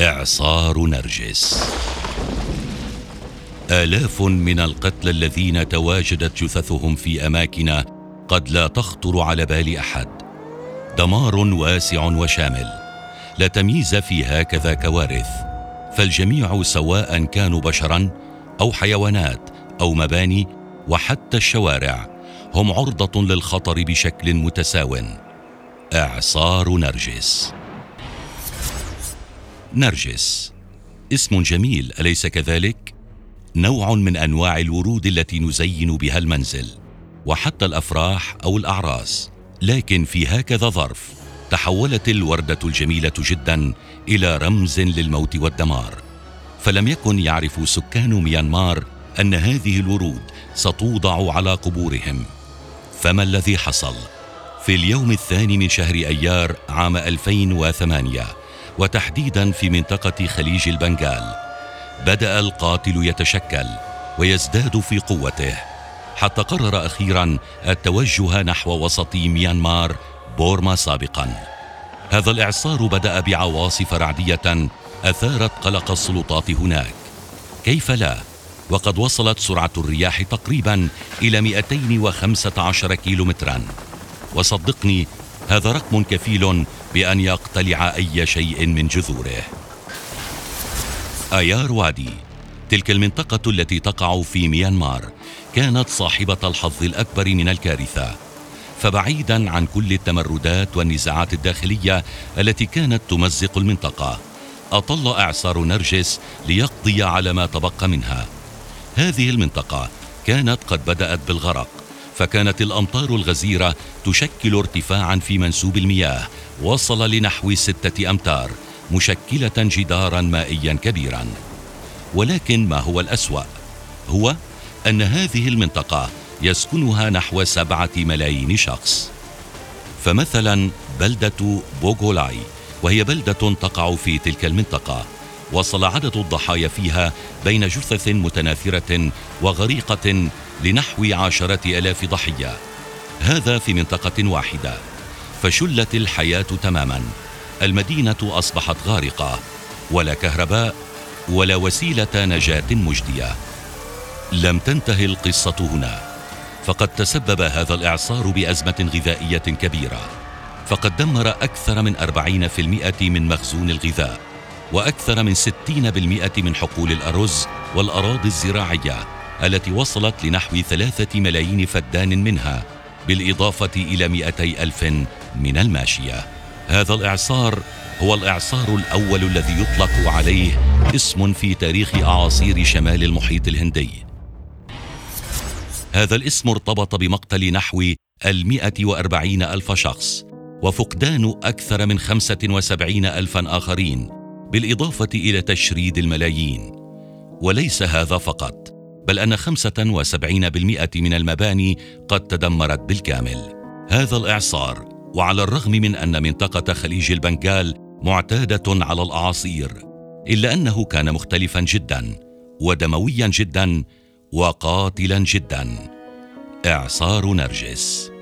إعصار نرجس. آلاف من القتلى الذين تواجدت جثثهم في أماكن قد لا تخطر على بال أحد. دمار واسع وشامل لا تمييز في هكذا كوارث. فالجميع سواء كانوا بشرا أو حيوانات أو مباني وحتى الشوارع هم عرضة للخطر بشكل متساو. إعصار نرجس. نرجس. اسم جميل أليس كذلك؟ نوع من أنواع الورود التي نزين بها المنزل وحتى الأفراح أو الأعراس. لكن في هكذا ظرف تحولت الوردة الجميلة جدا إلى رمز للموت والدمار. فلم يكن يعرف سكان ميانمار أن هذه الورود ستوضع على قبورهم. فما الذي حصل؟ في اليوم الثاني من شهر أيار عام 2008 وتحديدا في منطقة خليج البنغال. بدأ القاتل يتشكل ويزداد في قوته. حتى قرر أخيرا التوجه نحو وسط ميانمار بورما سابقا. هذا الإعصار بدأ بعواصف رعدية أثارت قلق السلطات هناك. كيف لا؟ وقد وصلت سرعة الرياح تقريبا إلى 215 كيلومترا. وصدقني هذا رقم كفيل بأن يقتلع أي شيء من جذوره. آيار وادي تلك المنطقة التي تقع في ميانمار كانت صاحبة الحظ الأكبر من الكارثة. فبعيدا عن كل التمردات والنزاعات الداخلية التي كانت تمزق المنطقة أطل أعصار نرجس ليقضي على ما تبقى منها. هذه المنطقة كانت قد بدأت بالغرق. فكانت الأمطار الغزيرة تشكل ارتفاعا في منسوب المياه وصل لنحو ستة أمتار مشكلة جدارا مائيا كبيرا. ولكن ما هو الأسوأ؟ هو أن هذه المنطقة يسكنها نحو سبعة ملايين شخص. فمثلا بلدة بوغولاي وهي بلدة تقع في تلك المنطقة. وصل عدد الضحايا فيها بين جثث متناثرة وغريقة لنحو عشرة آلاف ضحية. هذا في منطقة واحدة. فشلت الحياة تماما. المدينة أصبحت غارقة. ولا كهرباء ولا وسيلة نجاة مجدية. لم تنتهي القصة هنا. فقد تسبب هذا الإعصار بأزمة غذائية كبيرة. فقد دمر أكثر من أربعين في المئة من مخزون الغذاء. وأكثر من ستين بالمئة من حقول الأرز والأراضي الزراعية التي وصلت لنحو ثلاثة ملايين فدان منها بالإضافة إلى مئتي ألف من الماشية. هذا الإعصار هو الإعصار الأول الذي يطلق عليه اسم في تاريخ أعاصير شمال المحيط الهندي. هذا الاسم ارتبط بمقتل نحو المئة وأربعين ألف شخص وفقدان أكثر من خمسة وسبعين ألفا آخرين. بالإضافة إلى تشريد الملايين. وليس هذا فقط بل أن خمسة وسبعين بالمئة من المباني قد تدمرت بالكامل. هذا الإعصار وعلى الرغم من أن منطقة خليج البنغال معتادة على الأعاصير إلا أنه كان مختلفا جدا ودمويا جدا وقاتلا جدا. إعصار نرجس.